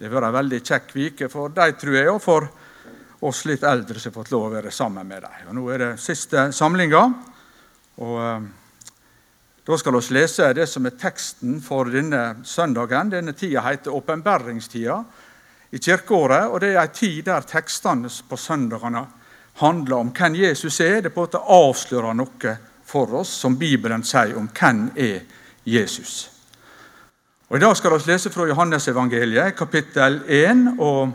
Det har vært en veldig kjekk uke for dem, tror jeg, og for oss litt eldre som har fått lov å være sammen med dem. Og Nå er det siste samlinga. Og eh, Da skal vi lese det som er teksten for denne søndagen. Denne tida heter åpenbæringstida i kirkeåret. og Det er ei tid der tekstene på søndagene handler om hvem Jesus er. Det på en måte avslører noe for oss som Bibelen sier om hvem er Jesus. Og I dag skal vi lese fra Johannesevangeliet, kapittel 1, og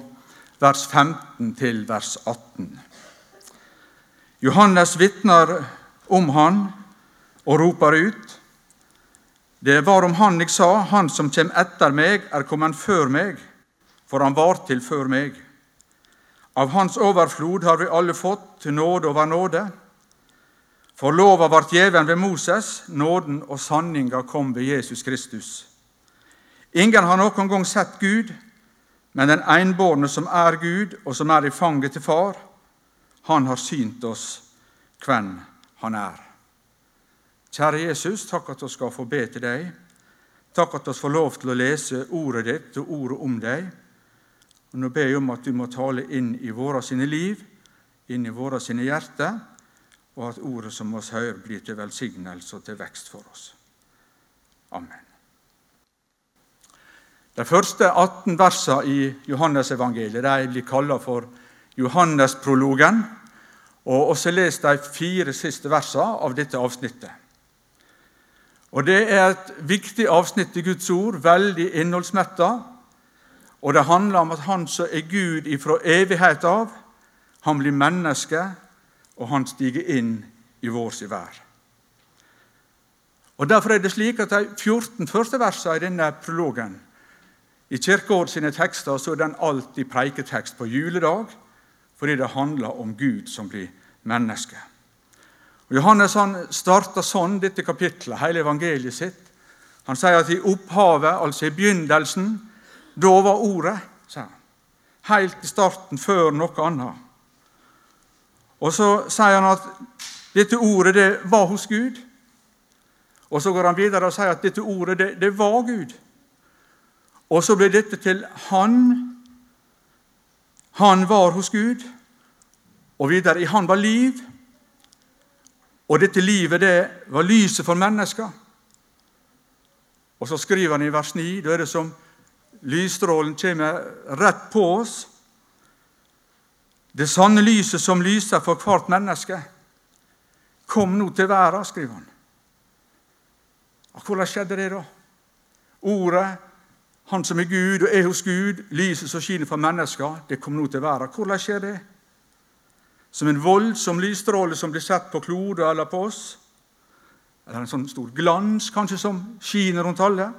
vers 15 til vers 18. Johannes vitner om han og roper ut. Det var om han jeg sa, han som kjem etter meg, er kommet før meg, for han var til før meg. Av hans overflod har vi alle fått til nåde over nåde. For lova ble gjeven ved Moses, nåden og sanninga kom ved Jesus Kristus. Ingen har noen gang sett Gud, men den enbårne som er Gud, og som er i fanget til Far, han har synt oss hvem han er. Kjære Jesus, takk at vi skal få be til deg. Takk at vi får lov til å lese ordet ditt og ordet om deg. Og Nå ber jeg om at du må tale inn i våre sine liv, inn i våre sine hjerter, og at ordet som oss hører, blir til velsignelse og til vekst for oss. Amen. De første 18 versene i Johannesevangeliet blir kalt for Johannesprologen. Og også les de fire siste versene av dette avsnittet. Og Det er et viktig avsnitt i Guds ord, veldig innholdsmetta. Og det handler om at Han som er Gud ifra evighet av, han blir menneske, og han stiger inn i vår sin vær. Og Derfor er det slik at de 14 første versene i denne prologen i Kirkeord sine tekster så er den alltid preiketekst på juledag, fordi det handler om Gud som blir menneske. Og Johannes han starter sånn dette kapitlet, hele evangeliet sitt. Han sier at i opphavet, altså i begynnelsen, da var Ordet. sier han. Helt i starten, før noe annet. Og så sier han at dette ordet det var hos Gud. Og så går han videre og sier at dette ordet det, det var Gud. Og så ble dette til Han. Han var hos Gud. Og videre i Han var liv. Og dette livet det var lyset for mennesker. Og så skriver han i vers 9 da er det som lysstrålen kommer rett på oss. Det sanne lyset som lyser for hvert menneske, kom nå til verden, skriver han. Og hvordan skjedde det, da? Ordet han som er Gud og er hos Gud, lyset som skinner fra mennesker, det kom nå til verden. Hvordan skjer det? Som en voldsom lysstråle som blir sett på kloder eller på oss? Eller en sånn stor glans kanskje som skiner rundt alle?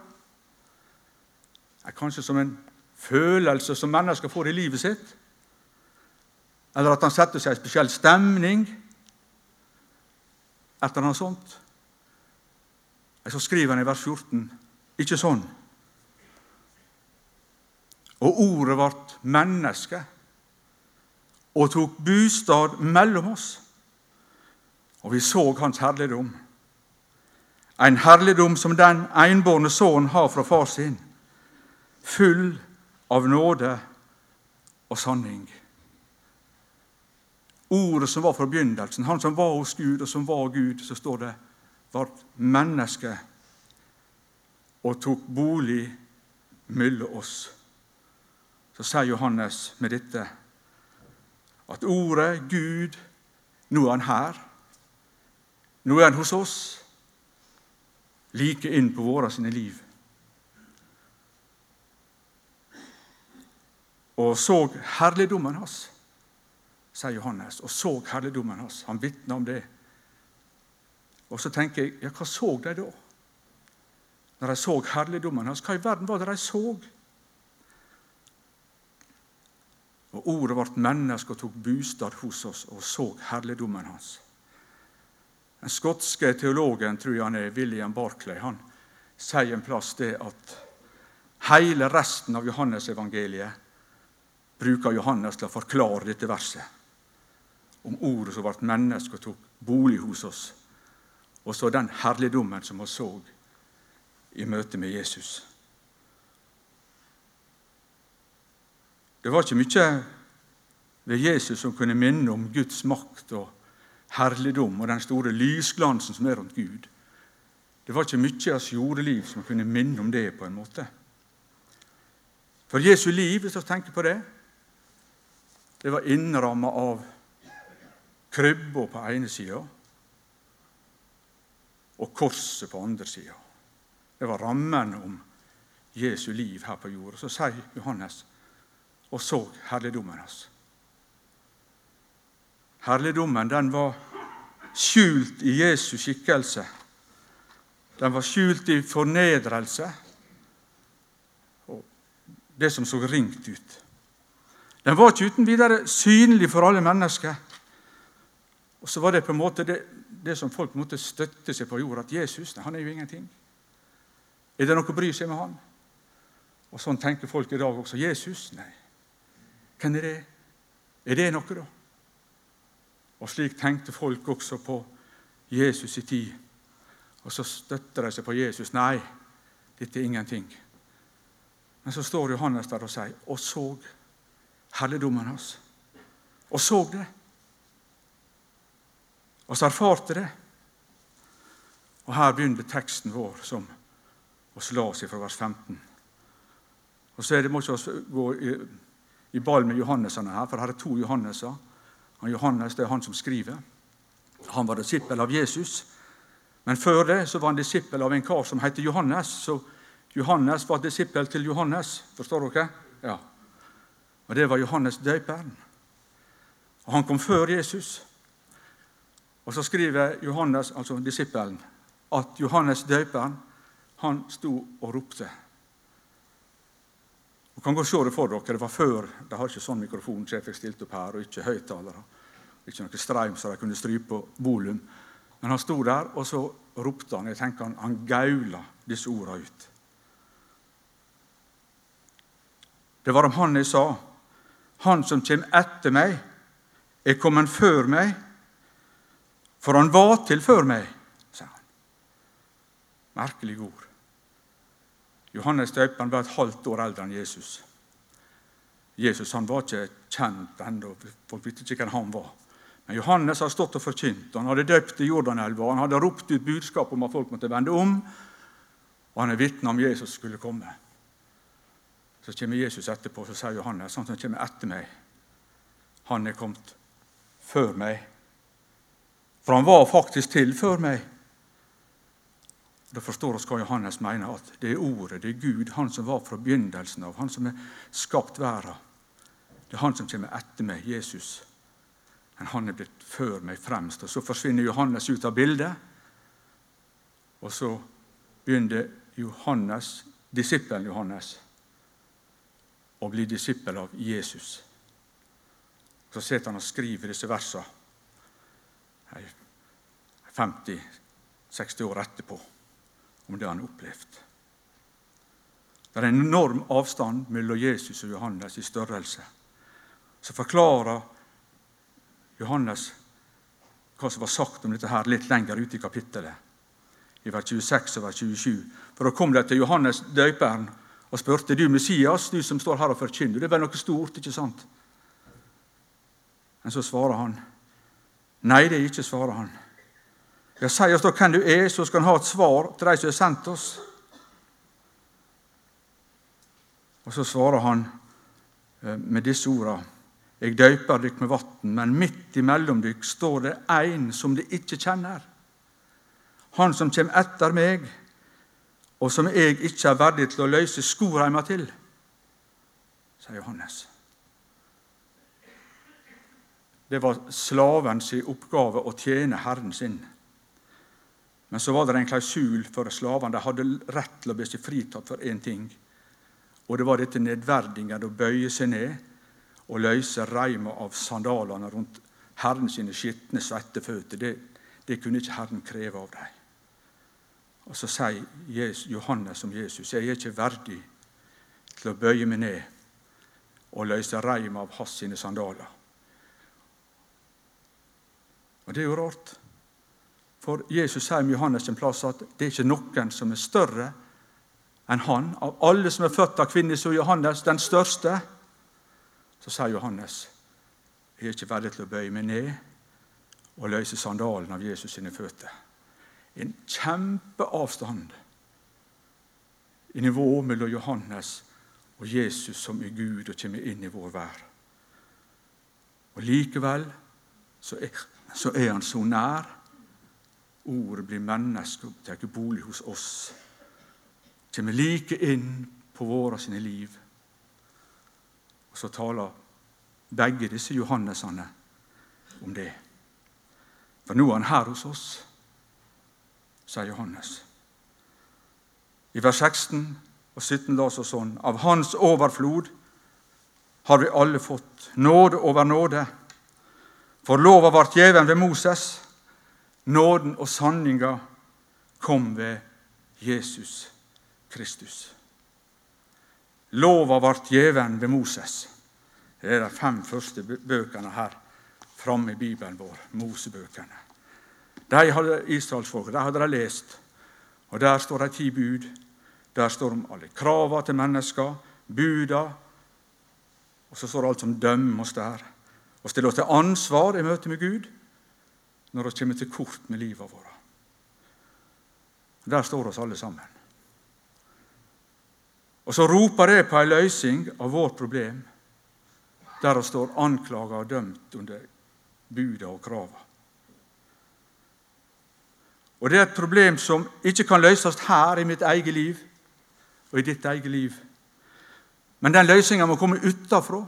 Kanskje som en følelse som mennesker får i livet sitt? Eller at han setter seg i en spesiell stemning? Et eller annet sånt. Så skriver han i vers 14 ikke sånn. Og ordet ble menneske og tok bostad mellom oss. Og vi så hans herligdom. En herligdom som den enbårne sønnen har fra far sin, full av nåde og sanning. Ordet som var fra begynnelsen, han som var hos Gud, og som var Gud, så står det, ble menneske og tok bolig mellom oss så sier Johannes med dette at ordet Gud, nå er han her. Nå er han hos oss, like inn på våre sine liv. Og så herligdommen hans, sier Johannes. Og så herligdommen hans. Han vitner om det. Og så tenker jeg, ja, hva så de da? Når de så herligdommen hans, hva i verden var det de så? Og Ordet ble menneske og tok bostad hos oss og så herligdommen hans. Den skotske teologen, tror jeg han er, William Barclay, han sier en plass det at hele resten av Johannes-evangeliet bruker Johannes til å forklare dette verset om ordet som ble menneske og tok bolig hos oss, og så den herligdommen som vi så i møte med Jesus. Det var ikke mye ved Jesus som kunne minne om Guds makt og herligdom og den store lysglansen som er rundt Gud. Det var ikke mye av jordeliv som kunne minne om det på en måte. For Jesu liv, hvis vi tenker på det, det var innramma av krybba på ene sida og korset på andre sida. Det var rammen om Jesu liv her på jorda. Så sier Johannes og så herligdommen hans. Herligdommen den var skjult i Jesu skikkelse. Den var skjult i fornedrelse og det som så ringt ut. Den var ikke uten videre synlig for alle mennesker. Og så var det på en måte det, det som folk måtte støtte seg på jord, at Jesus han er jo ingenting. Er det noe å bry seg med han? Og Sånn tenker folk i dag også. Jesus? Nei. Hvem er det? Er det noe, da? Og slik tenkte folk også på Jesus i tid. Og så støtter de seg på Jesus. Nei, dette er ingenting. Men så står Johannes der og sier, og så herligdommen hans. Og så det. Og så erfarte det. Og her begynner teksten vår, som oss la oss fra vers 15. Og så er det, må ikke oss gå i, i ball med Johannesene her, for her er to Johanneser. Han Johannes det er han som skriver. Han var disippel av Jesus. Men før det så var han disippel av en kar som heter Johannes. Så Johannes var disippel til Johannes. Forstår dere? Ja. Og Det var Johannes døperen. Og Han kom før Jesus. Og Så skriver Johannes, altså disippelen, at Johannes døperen han sto og ropte. Du kan gå og se det for dere. Det var før. De har ikke sånn mikrofon så jeg fikk stilt opp her, og ikke høyttalere. Ikke noe streim så de kunne strype volum. Men han sto der, og så ropte han. Jeg tenker Han, han gaula disse orda ut. Det var om han jeg sa. Han som kjem etter meg, er kommet før meg, for han var til før meg, sa han. Merkelige ord. Johannes døperen var et halvt år eldre enn Jesus. Jesus han var ikke kjent ennå. Folk visste ikke hvem han var. Men Johannes har stått og forkynt. Han hadde døpt i Jordanelva. Han hadde ropt ut budskap om at folk måtte vende om. Og han er vitne om Jesus skulle komme. Så kommer Jesus etterpå, så sier Johannes han som kommer etter meg, han er kommet før meg. For han var faktisk til før meg. Da forstår vi hva Johannes mener, at det er Ordet, det er Gud, Han som var fra begynnelsen av, Han som har skapt verden. Det er Han som kommer etter meg, Jesus. Men han er blitt før meg fremst. Og Så forsvinner Johannes ut av bildet. Og så begynner Johannes, disippelen Johannes å bli disippel av Jesus. Så sitter han og skriver disse versene 50-60 år etterpå om det han opplevde. Det er en enorm avstand mellom Jesus og Johannes i størrelse. Så forklarer Johannes hva som var sagt om dette her litt lenger ute i kapittelet, i vers 26 og vers 27. For Da kom de til Johannes døperen og spurte du Messias, du som står her og forkynner. Det er vel noe stort, ikke sant? Men så svarer han nei, det er ikke, svarer han. Ja, Si oss da hvem du er, så skal han ha et svar til de som har sendt oss. Og så svarer han eh, med disse ordene. Jeg døyper dykk med vann, men midt imellom dykk står det en som de ikke kjenner. Han som kommer etter meg, og som jeg ikke er verdig til å løse skoreima til, sier Johannes. Det var slaven slavens oppgave å tjene Herren sin. Men så var det en klausul for slavene. De hadde rett til å bli fritatt for én ting. Og det var dette nedverdingen, å bøye seg ned og løse reima av sandalene rundt Herren sine skitne, svette føtter. Det, det, kunne ikke Herren kreve av dem. Og Så sier Johannes om Jesus jeg er ikke verdig til å bøye meg ned og løse reima av hans sine sandaler. Og Det er jo rart. For Jesus sier om Johannes en plass at det er ikke noen som er større enn han. Av alle som er født av kvinner, så er Johannes den største. Så sier Johannes jeg er ikke verdig til å bøye meg ned og løse sandalen av Jesus sine føtter. En kjempeavstand i nivået mellom Johannes og Jesus som er Gud og kommer inn i vår vær. Og Likevel så er, så er han så nær. Ordet blir menneske og tar bolig hos oss. Kommer like inn på våre sine liv. Og så taler begge disse Johannesene om det. For nå er han her hos oss, sier Johannes. I vers 16 og 17 la oss sånn Av Hans overflod har vi alle fått nåde over nåde. For lova vart gjeven ved Moses. Nåden og sanninga kom ved Jesus Kristus. Lova vart gjeven ved Moses. Det er de fem første bøkene her framme i Bibelen vår, Mosebøkene. De hadde israelsfolket de hadde de lest, og der står de ti bud. Der står om alle krava til mennesker, buda, og så står det alt som dømmer oss der. Og stiller oss til ansvar i møte med Gud når vi kommer til kort med livet vårt. Der står oss alle sammen. Og så roper det på ei løsning av vårt problem der vi står anklaga og dømt under buda og krava. Og Det er et problem som ikke kan løses her i mitt eget liv og i ditt eget liv. Men den løsninga må komme utafra,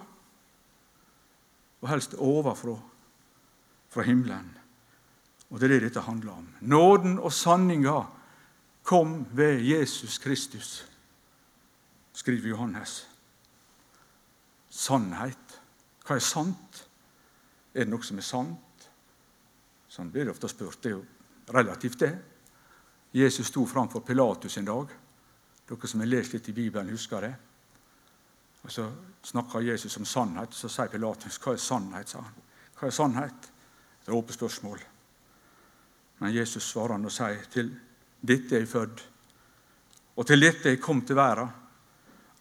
og helst overfra, fra himmelen. Og det er det dette handler om. Nåden og sanninga kom ved Jesus Kristus, skriver Johannes. Sannhet hva er sant? Er det noe som er sant? Sånn blir det ofte spurt. Det er jo relativt, det. Jesus sto framfor Pilatus en dag. Dere som har lest litt i Bibelen, husker det. Og Så snakker Jesus om sannhet. Så sier Pilatus, 'Hva er sannhet?' sa han. Hva er sannhet? Det er åpent spørsmål. Men Jesus svarer han og sier, 'Til dette er jeg født, og til dette er jeg kom til verden,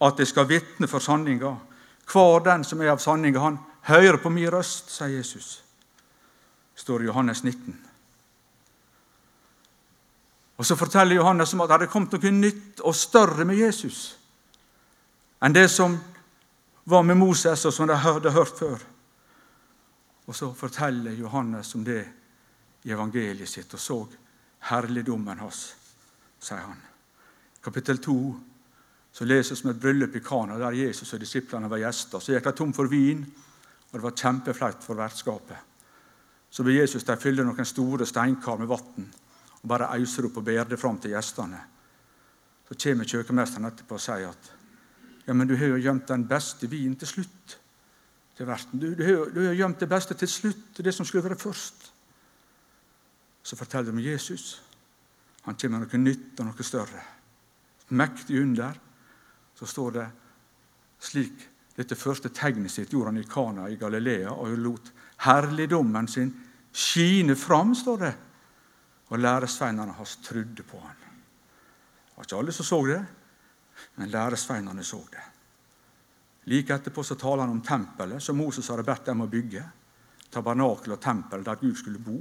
at jeg skal vitne for sanninga.' Hver den som er av sanninga, han hører på min røst, sier Jesus. står i Johannes 19. Og Så forteller Johannes om at det hadde kommet noe nytt og større med Jesus enn det som var med Moses, og som de hadde hørt før. Og så forteller Johannes om det i evangeliet sitt, og så herligdommen hans, sier han. Kapittel 2 så leses om et bryllup i Kana der Jesus og disiplene var gjester. Så gikk de tom for vin, og det var kjempeflaut for vertskapet. Så ber Jesus de fylle noen store steinkar med vann og bare auser opp og ber det fram til gjestene. Så kommer kjøkkenmesteren etterpå og sier at ja, men du har jo gjemt den beste vinen til slutt. til verten. Du, du, har, du har gjemt det beste til slutt, det som skulle være først. Så forteller de om Jesus. Han kommer med noe nytt og noe større. Mektig under så står det slik dette første tegnet sitt gjorde han i Kana i Galilea og lot herligdommen sin skine fram, står det. Og læresveinene hans trodde på han. Det var ikke alle som så det, men læresveinene så det. Like etterpå så taler han om tempelet som Moses hadde bedt dem å bygge. Tabernakel og tempel der Gud skulle bo.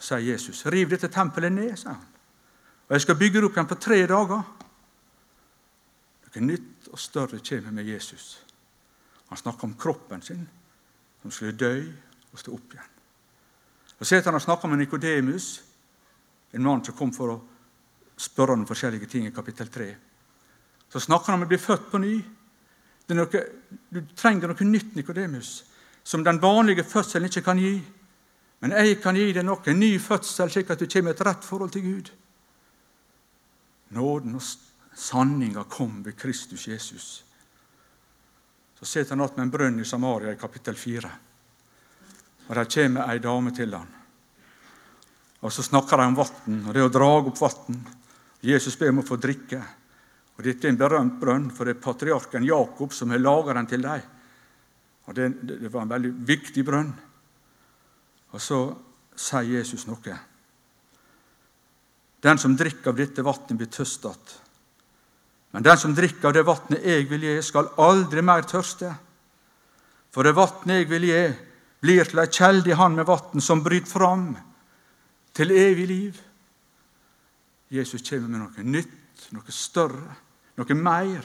Sier Jesus, 'Riv dette tempelet ned', sier han. 'Og jeg skal bygge det opp igjen på tre dager.' Noe nytt og større kommer med Jesus. Han snakker om kroppen sin, som skulle dø og stå opp igjen. Og så han snakker med Nikodemus, en mann som kom for å spørre om forskjellige ting i kapittel 3. Så snakker han om å bli født på ny. Noe, du trenger noe nytt, Nikodemus, som den vanlige fødselen ikke kan gi. Men jeg kan gi deg nok en ny fødsel, slik at du kommer i et rett forhold til Gud. Nåden og Sanninga kom ved Kristus Jesus. Så sitter han attmed en brønn i Samaria i kapittel 4. Og Der kommer ei dame til han. Og Så snakker de om vann, og det å dra opp vann. Jesus ber om å få drikke. Og Dette er en berømt brønn, for det er patriarken Jakob som har laga den til dem. Og det, det var en veldig viktig brønn. Og så sier Jesus noe. Den som drikker av dette vannet, blir tørst igjen. Men den som drikker av det vannet jeg vil gi, skal aldri mer tørste. For det vannet jeg vil gi, blir til ei kjelde i Han med vann som bryter fram til evig liv. Jesus kommer med noe nytt, noe større, noe mer.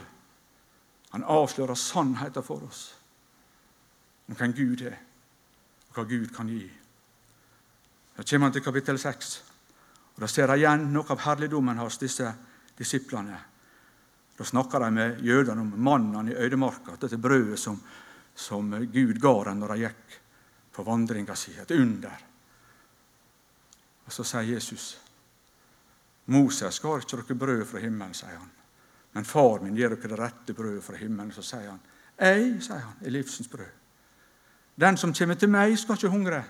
Han avslører sannheten for oss om hvem Gud er, og hva Gud kan gi. Da kommer han til kapittel 6, og da ser de igjen noe av herligdommen hos disse disiplene. Da snakker de med jødene om mannen i øydemarka, dette brødet som, som Gud ga dem når de gikk på vandringa si. Et under. Og Så sier Jesus Moses ga ikke dere brød fra himmelen, sier han. Men far min gir dere det rette brødet fra himmelen. Så sier han, Jeg, sier han, er livsens brød. Den som kommer til meg, skal ikke hungre.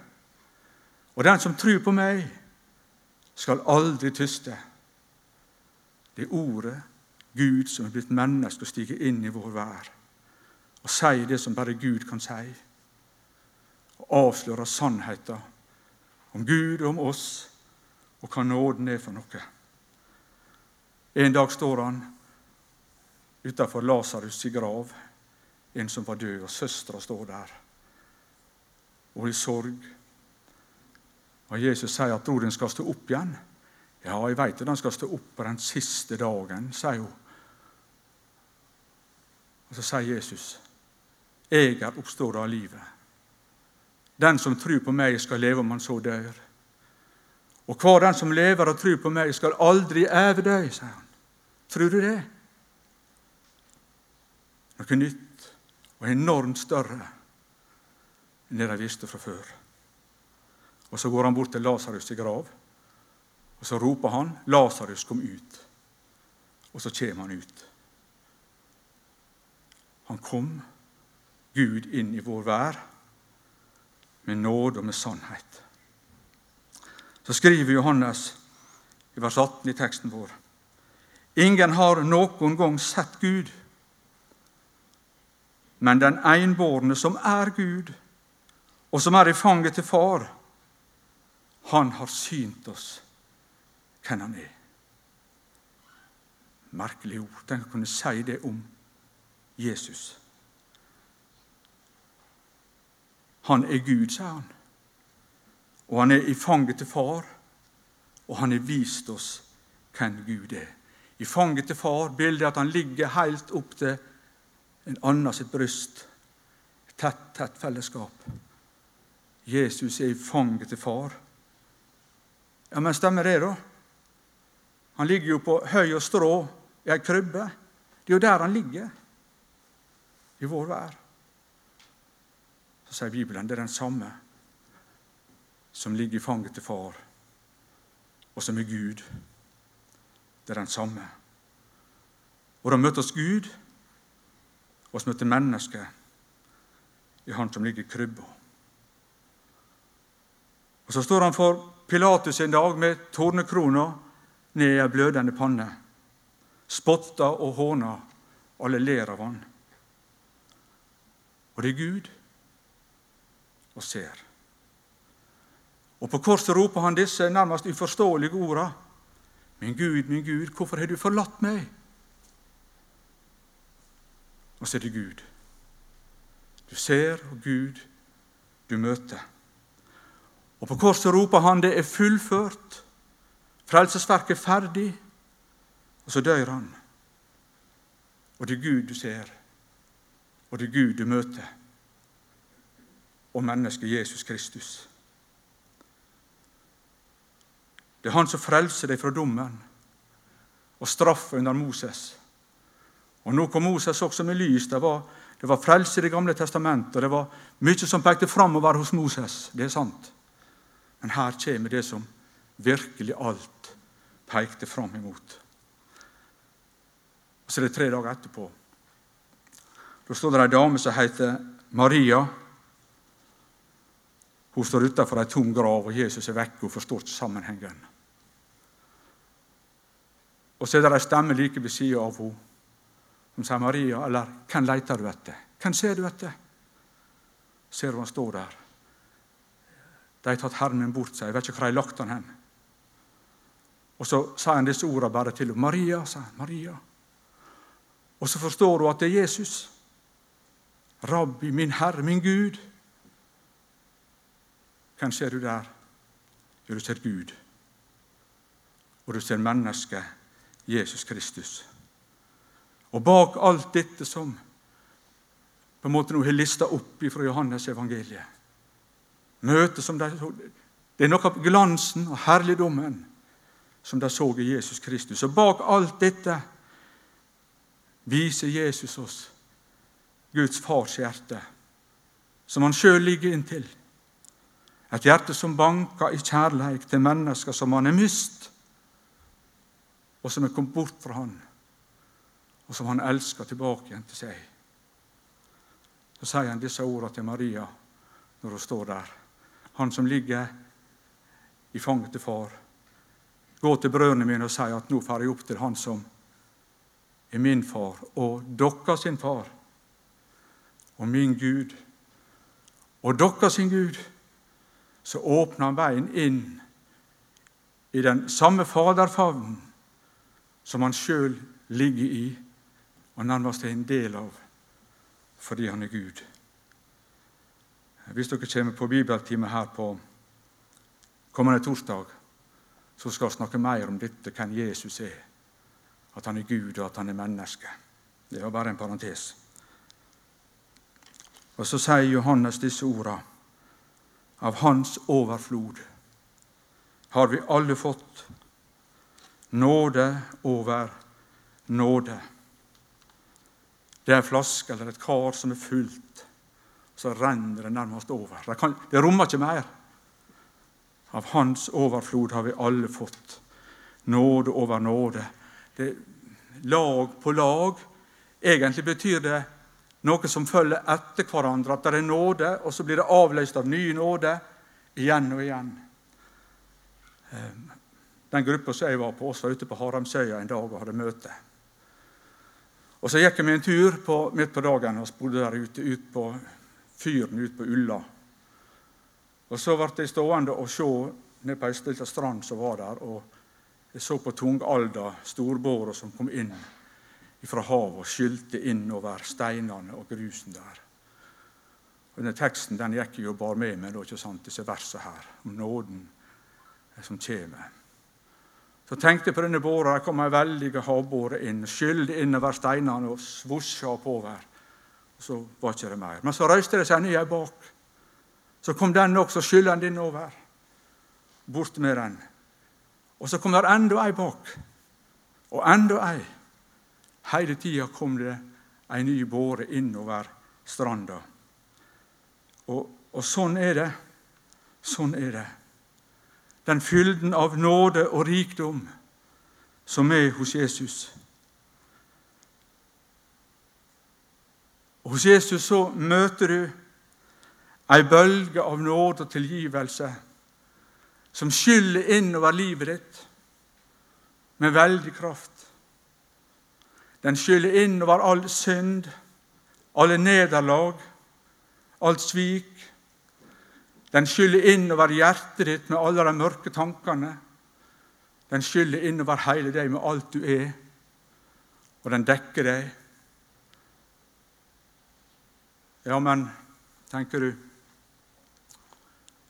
Og den som tror på meg, skal aldri tyste. Det er ordet Gud som er blitt menneske og stiger inn i vår vær og sier det som bare Gud kan si, og avslører sannheten om Gud og om oss og hva nåden er for noe. En dag står han utenfor Lasarus' grav, en som var død, og søstera står der og i sorg. Og Jesus sier at broren skal stå opp igjen. Ja, jeg veit at han skal stå opp på den siste dagen, sier hun. Og så sier Jesus, 'Jeg er oppstått av livet.' 'Den som tror på meg, skal leve om han så dør.' 'Og hver den som lever og tror på meg, skal aldri everdø', sier han. Tror du det? Noe nytt og enormt større enn det de visste fra før. Og Så går han bort til Lasarus' grav, og så roper han 'Lasarus, kom ut'. Og så kommer han ut. Han kom, Gud, inn i vår vær med nåde og med sannhet. Så skriver Johannes i vers 18 i teksten vår Ingen har noen gang sett Gud, men den enbårne som er Gud, og som er i fanget til Far, han har synt oss hvem han er. Merkelig ord. Å kunne si det om Jesus. Han er Gud, sier han. Og han er i fanget til far, og han har vist oss hvem Gud er. I fanget til far bildet at han ligger helt opp til en annen sitt bryst. Tett, tett fellesskap. Jesus er i fanget til far. Ja, Men stemmer det, da? Han ligger jo på høy og strå i ei krybbe. Det er jo der han ligger i vår vær. Så sier Bibelen det er den samme som ligger i fanget til far, og som er Gud. Det er den samme. Og da møter oss Gud, og vi møter mennesket i Han som ligger i krybba. Og Så står han for Pilatus en dag med tornekrona ned i ei blødende panne. Spotta og håna. Alle ler av han. Og det er Gud og ser. Og På korset roper han disse nærmest uforståelige orda. Min Gud, min Gud, hvorfor har du forlatt meg? Og så er det Gud. Du ser, og Gud, du møter. Og På korset roper han det er fullført. Frelsesverket er ferdig. Og så dør han. Og det er Gud du ser og det er Gud du møter, og mennesket Jesus Kristus. Det er Han som frelser deg fra dommen og straffen under Moses. Og Nå kom Moses også med lys. Det var, det var frelse i Det gamle testamentet. og Det var mye som pekte framover hos Moses. Det er sant. Men her kommer det som virkelig alt pekte fram imot. Og Så er det tre dager etterpå da står det ei dame som heter Maria. Hun står utenfor ei tom grav, og Jesus er vekke. Hun forstår ikke sammenhengen. Og så er det ei stemme like ved sida av henne som sier, 'Maria, eller hvem leiter du etter?' 'Hvem ser du etter?' Ser hun han står der. De har tatt Herren min bort, sier jeg. vet ikke hvor de har lagt han hen. Og så sa han disse ordene bare til henne. 'Maria', sa han. 'Maria'. Og så forstår hun at det er Jesus. Rabbi, min Herre, min Gud. Hvem ser du der? Jo, du ser Gud. Og du ser mennesket Jesus Kristus. Og bak alt dette som på en måte nå har lista opp fra Johannes evangeliet Møtet som de, Det er noe av glansen og herligdommen som de så i Jesus Kristus. Og bak alt dette viser Jesus oss Guds fars hjerte, som han sjøl ligger inntil. Et hjerte som banker i kjærleik til mennesker som han har mist, og som er kommet bort fra han, og som han elsker tilbake igjen til seg. Så sier han disse ordene til Maria når hun står der. Han som ligger i fanget til far. Gå til brødrene mine og si at nå får jeg opp til han som er min far og deres sin far, og min Gud og deres sin Gud så åpner han veien inn i den samme faderfavnen som han sjøl ligger i og nærmest er en del av fordi han er Gud. Hvis dere kommer på bibeltime her på kommende torsdag, så skal vi snakke mer om dette, hvem Jesus er. At han er Gud, og at han er menneske. Det var bare en parentes. Og så sier Johannes disse ordene av Hans overflod har vi alle fått nåde over nåde. Det er en flaske eller et kar som er fullt, så renner det nærmest over. Det, kan, det rommer ikke mer. Av Hans overflod har vi alle fått nåde over nåde. Det lag på lag. Egentlig betyr det noe som følger etter hverandre. At det er nåde, og så blir det avløst av ny nåde igjen og igjen. Ehm, den gruppa som jeg var på, oss var ute på Haramsøya en dag og hadde møte. Og Så gikk meg en tur på, midt på dagen og bodde der ute ut på fyren ute på Ulla. Og Så ble jeg stående og se ned på ei lita strand som var der. og Jeg så på Tungalda, storbåra som kom inn fra havet og skylte innover steinene og grusen der. Og denne Teksten den gikk jo bare med meg, ikke sant, disse versene her, om nåden som kommer. Så tenkte jeg på denne båra. Der kom ei veldig havbåre inn, skylde innover steinene og svosja oppover. Og så var ikke det mer. Men så røyste det seg ny ei bak. Så kom den også skyllende innover. Bort med den. Og så kom det enda ei bak. Og enda ei. Hele tida kom det ei ny båre innover stranda. Og, og sånn er det. Sånn er det. Den fylden av nåde og rikdom som er hos Jesus. Og hos Jesus så møter du ei bølge av nåde og tilgivelse som skyller innover livet ditt med veldig kraft. Den skyller innover all synd, alle nederlag, alt svik. Den skyller innover hjertet ditt med alle de mørke tankene. Den skyller innover hele deg med alt du er, og den dekker deg. Ja, men, tenker du,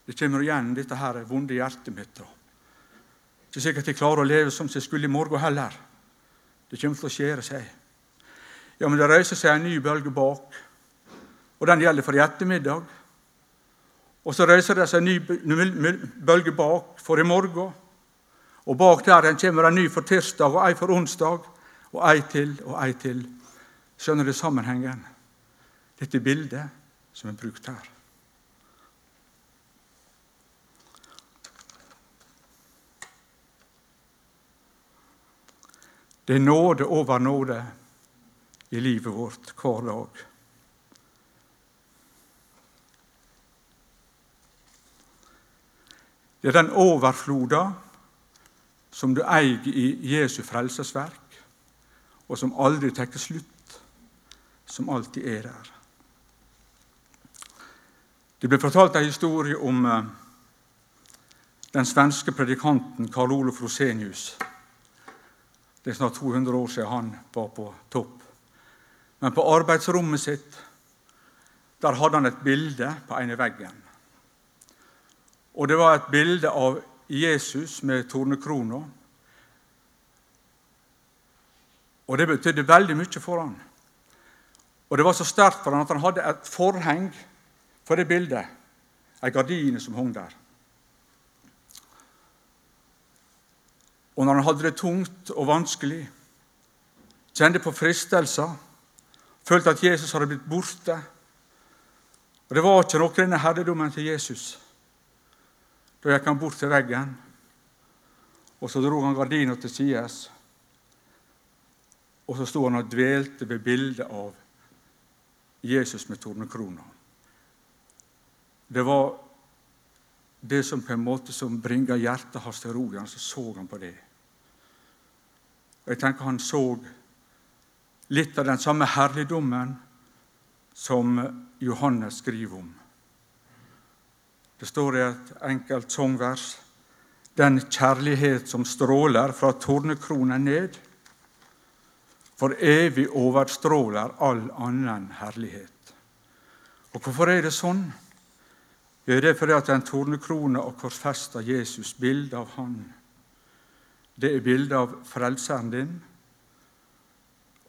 det kommer igjen, dette her vonde hjertet mitt. Ikke sikkert jeg klarer å leve som jeg skulle i morgen heller. Det kommer til å skjære seg. Ja, men det reiser seg en ny bølge bak, og den gjelder for i ettermiddag. Og så reiser det seg en ny bølge bak for i morgen. Og bak der kommer en ny for tirsdag og ei for onsdag, og ei til og ei til. Skjønner du sammenhengen? Dette bildet som er brukt her. Det er nåde over nåde i livet vårt hver dag. Det er den overfloda som du eier i Jesu frelsesverk, og som aldri tar slutt, som alltid er der. Det ble fortalt en historie om eh, den svenske predikanten Karl Olof Rosenius. Det er snart 200 år siden han var på topp. Men på arbeidsrommet sitt Der hadde han et bilde på ene veggen. Og det var et bilde av Jesus med tornekrona. Og det betydde veldig mye for han. Og det var så sterkt for han at han hadde et forheng for det bildet, ei gardine som hang der. Og når han hadde det tungt og vanskelig, kjente på fristelser, følte at Jesus hadde blitt borte Og det var ikke noe denne herredommen til Jesus. Da gikk han bort til veggen, og så dro han gardina til sides. Og så sto han og dvelte ved bildet av Jesus med tornekrona. Det var det som på en måte som bringa hjertet hans til ro Han Så så han på det. Og Jeg tenker han så litt av den samme herligdommen som Johannes skriver om. Det står i et enkelt sangvers den kjærlighet som stråler fra tornekronen ned, for evig overstråler all annen herlighet. Og hvorfor er det sånn? Jo, det er fordi at den tornekrone og korsfesta Jesus, bildet av Han, det er bildet av Frelseren din,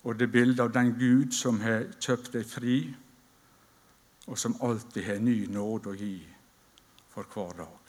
og det er bildet av den Gud som har kjøpt deg fri, og som alltid har ny nåde å gi for hver dag.